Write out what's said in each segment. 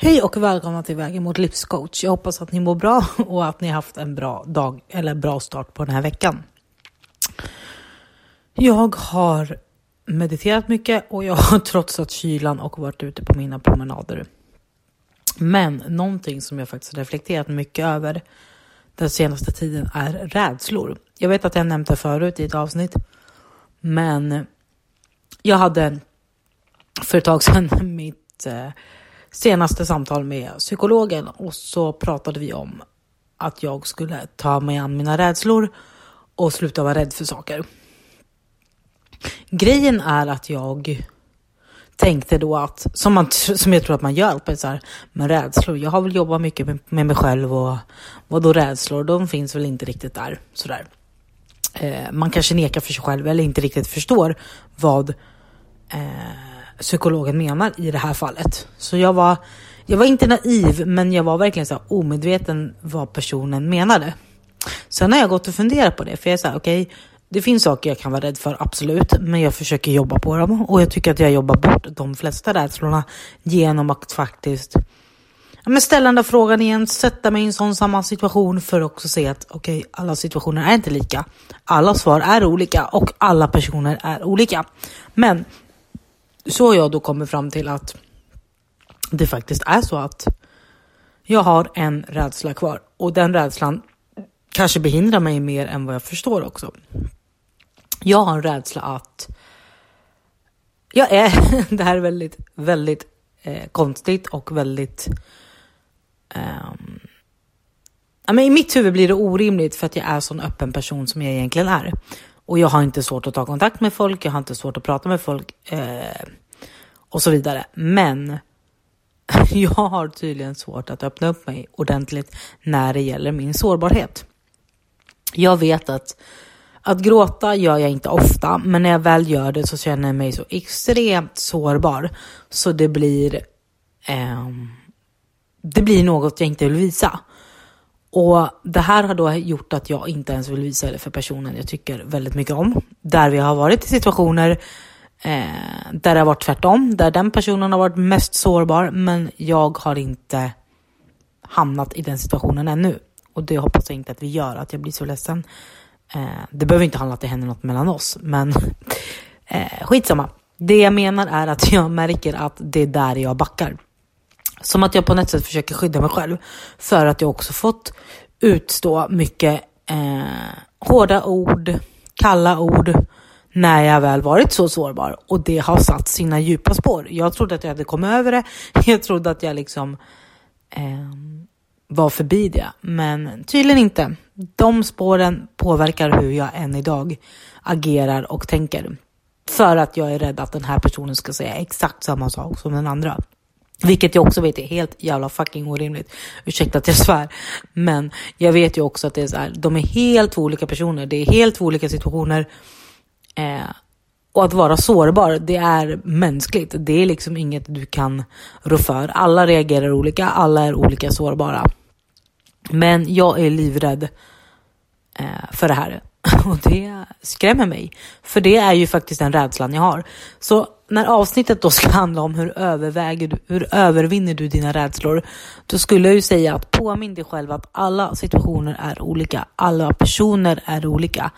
Hej och välkomna till Vägen mot livscoach. Jag hoppas att ni mår bra och att ni haft en bra dag eller bra start på den här veckan. Jag har mediterat mycket och jag har trotsat kylan och varit ute på mina promenader. Men någonting som jag faktiskt reflekterat mycket över den senaste tiden är rädslor. Jag vet att jag nämnt det förut i ett avsnitt, men jag hade för ett tag sedan mitt eh, senaste samtal med psykologen och så pratade vi om att jag skulle ta mig an mina rädslor och sluta vara rädd för saker. Grejen är att jag tänkte då att, som, man, som jag tror att man gör så här, med rädslor. Jag har väl jobbat mycket med, med mig själv och vad då rädslor, de finns väl inte riktigt där sådär. Eh, man kanske nekar för sig själv eller inte riktigt förstår vad eh, psykologen menar i det här fallet. Så jag var, jag var inte naiv, men jag var verkligen så omedveten vad personen menade. Sen har jag gått och funderat på det, för jag är så här, okej, okay, det finns saker jag kan vara rädd för, absolut, men jag försöker jobba på dem och jag tycker att jag jobbar bort de flesta rädslorna genom att faktiskt ja, men ställa den där frågan igen, sätta mig i en sån samma situation för att också se att okej, okay, alla situationer är inte lika. Alla svar är olika och alla personer är olika. Men så har jag då kommit fram till att det faktiskt är så att jag har en rädsla kvar och den rädslan kanske behindrar mig mer än vad jag förstår också. Jag har en rädsla att jag är, det här är väldigt, väldigt eh, konstigt och väldigt eh, men I mitt huvud blir det orimligt för att jag är sån öppen person som jag egentligen är. Och jag har inte svårt att ta kontakt med folk, jag har inte svårt att prata med folk eh, och så vidare. Men jag har tydligen svårt att öppna upp mig ordentligt när det gäller min sårbarhet. Jag vet att att gråta gör jag inte ofta, men när jag väl gör det så känner jag mig så extremt sårbar så det blir eh, det blir något jag inte vill visa. Och det här har då gjort att jag inte ens vill visa det för personen jag tycker väldigt mycket om. Där vi har varit i situationer eh, där det har varit tvärtom, där den personen har varit mest sårbar, men jag har inte hamnat i den situationen ännu. Och det hoppas jag inte att vi gör, att jag blir så ledsen. Eh, det behöver inte handla om att det händer något mellan oss, men eh, skitsamma. Det jag menar är att jag märker att det är där jag backar. Som att jag på något sätt försöker skydda mig själv för att jag också fått utstå mycket eh, hårda ord, kalla ord när jag väl varit så sårbar och det har satt sina djupa spår. Jag trodde att jag hade kommit över det. Jag trodde att jag liksom eh, var förbi det, men tydligen inte. De spåren påverkar hur jag än idag agerar och tänker. För att jag är rädd att den här personen ska säga exakt samma sak som den andra. Vilket jag också vet är helt jävla fucking orimligt. Ursäkta att jag svär. Men jag vet ju också att det är så här, de är helt två olika personer. Det är helt två olika situationer. Eh, och att vara sårbar, det är mänskligt. Det är liksom inget du kan rå för. Alla reagerar olika, alla är olika sårbara. Men jag är livrädd eh, för det här. Och det skrämmer mig. För det är ju faktiskt den rädslan jag har. Så när avsnittet då ska handla om hur överväger du, hur övervinner du dina rädslor? Då skulle jag ju säga att påminn dig själv att alla situationer är olika. Alla personer är olika.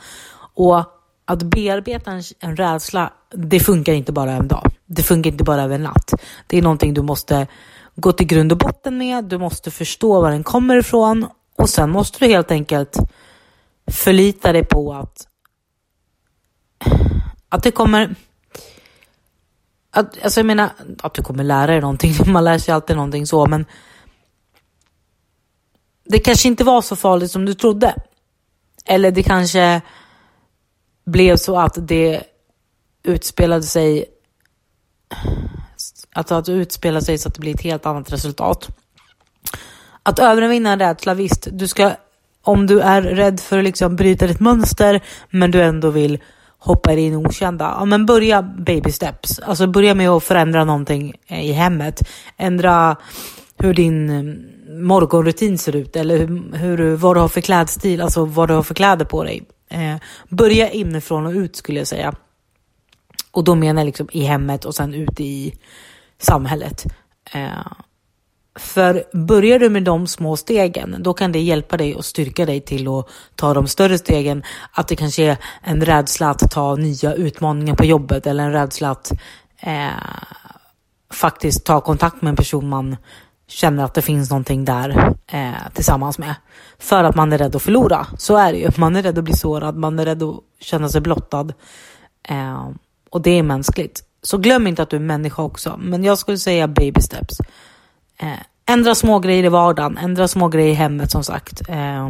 Och att bearbeta en, en rädsla, det funkar inte bara en dag. Det funkar inte bara över en natt. Det är någonting du måste gå till grund och botten med. Du måste förstå var den kommer ifrån och sen måste du helt enkelt förlita dig på att, att det kommer att, alltså jag menar att du kommer lära dig någonting. Man lär sig alltid någonting så, men det kanske inte var så farligt som du trodde. Eller det kanske blev så att det utspelade sig att det utspela sig så att det blir ett helt annat resultat. Att övervinna en rädsla, visst, du ska, om du är rädd för att liksom bryta ditt mönster, men du ändå vill hoppa in i okända, ja men börja baby steps. Alltså börja med att förändra någonting eh, i hemmet. Ändra hur din mm, morgonrutin ser ut eller hur, hur, vad du har för klädstil, alltså vad du har för kläder på dig. Eh, börja inifrån och ut skulle jag säga. Och då menar jag liksom i hemmet och sen ut i samhället. Eh, för börjar du med de små stegen, då kan det hjälpa dig och styrka dig till att ta de större stegen. Att det kanske är en rädsla att ta nya utmaningar på jobbet eller en rädsla att eh, faktiskt ta kontakt med en person man känner att det finns någonting där eh, tillsammans med. För att man är rädd att förlora. Så är det ju. Man är rädd att bli sårad, man är rädd att känna sig blottad. Eh, och det är mänskligt. Så glöm inte att du är människa också. Men jag skulle säga baby steps. Eh, ändra små grejer i vardagen, ändra små grejer i hemmet som sagt. Eh,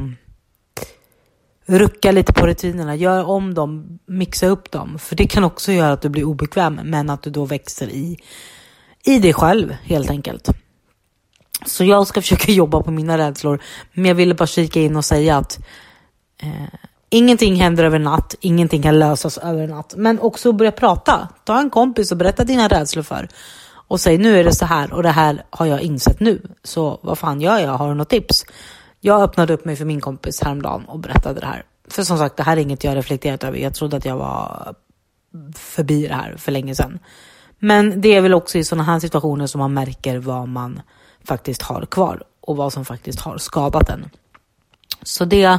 rucka lite på rutinerna, gör om dem, mixa upp dem. För det kan också göra att du blir obekväm, men att du då växer i, i dig själv helt enkelt. Så jag ska försöka jobba på mina rädslor, men jag ville bara kika in och säga att eh, ingenting händer över natt, ingenting kan lösas över natt. Men också börja prata. Ta en kompis och berätta dina rädslor för och säg nu är det så här och det här har jag insett nu. Så vad fan gör jag? Har du något tips? Jag öppnade upp mig för min kompis häromdagen och berättade det här. För som sagt, det här är inget jag reflekterat över. Jag trodde att jag var förbi det här för länge sedan. Men det är väl också i sådana här situationer som man märker vad man faktiskt har kvar och vad som faktiskt har skadat en. Så det...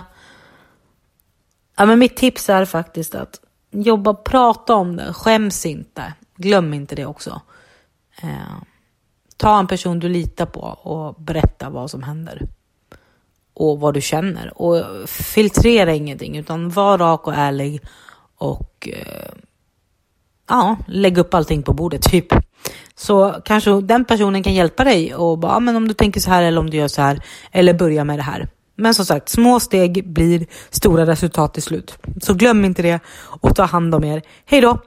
Ja, men mitt tips är faktiskt att jobba, prata om det, skäms inte. Glöm inte det också. Eh, ta en person du litar på och berätta vad som händer. Och vad du känner. Och filtrera ingenting utan var rak och ärlig. Och eh, ja, lägg upp allting på bordet typ. Så kanske den personen kan hjälpa dig och bara, men om du tänker så här eller om du gör så här. Eller börja med det här. Men som sagt, små steg blir stora resultat till slut. Så glöm inte det och ta hand om er. Hej då!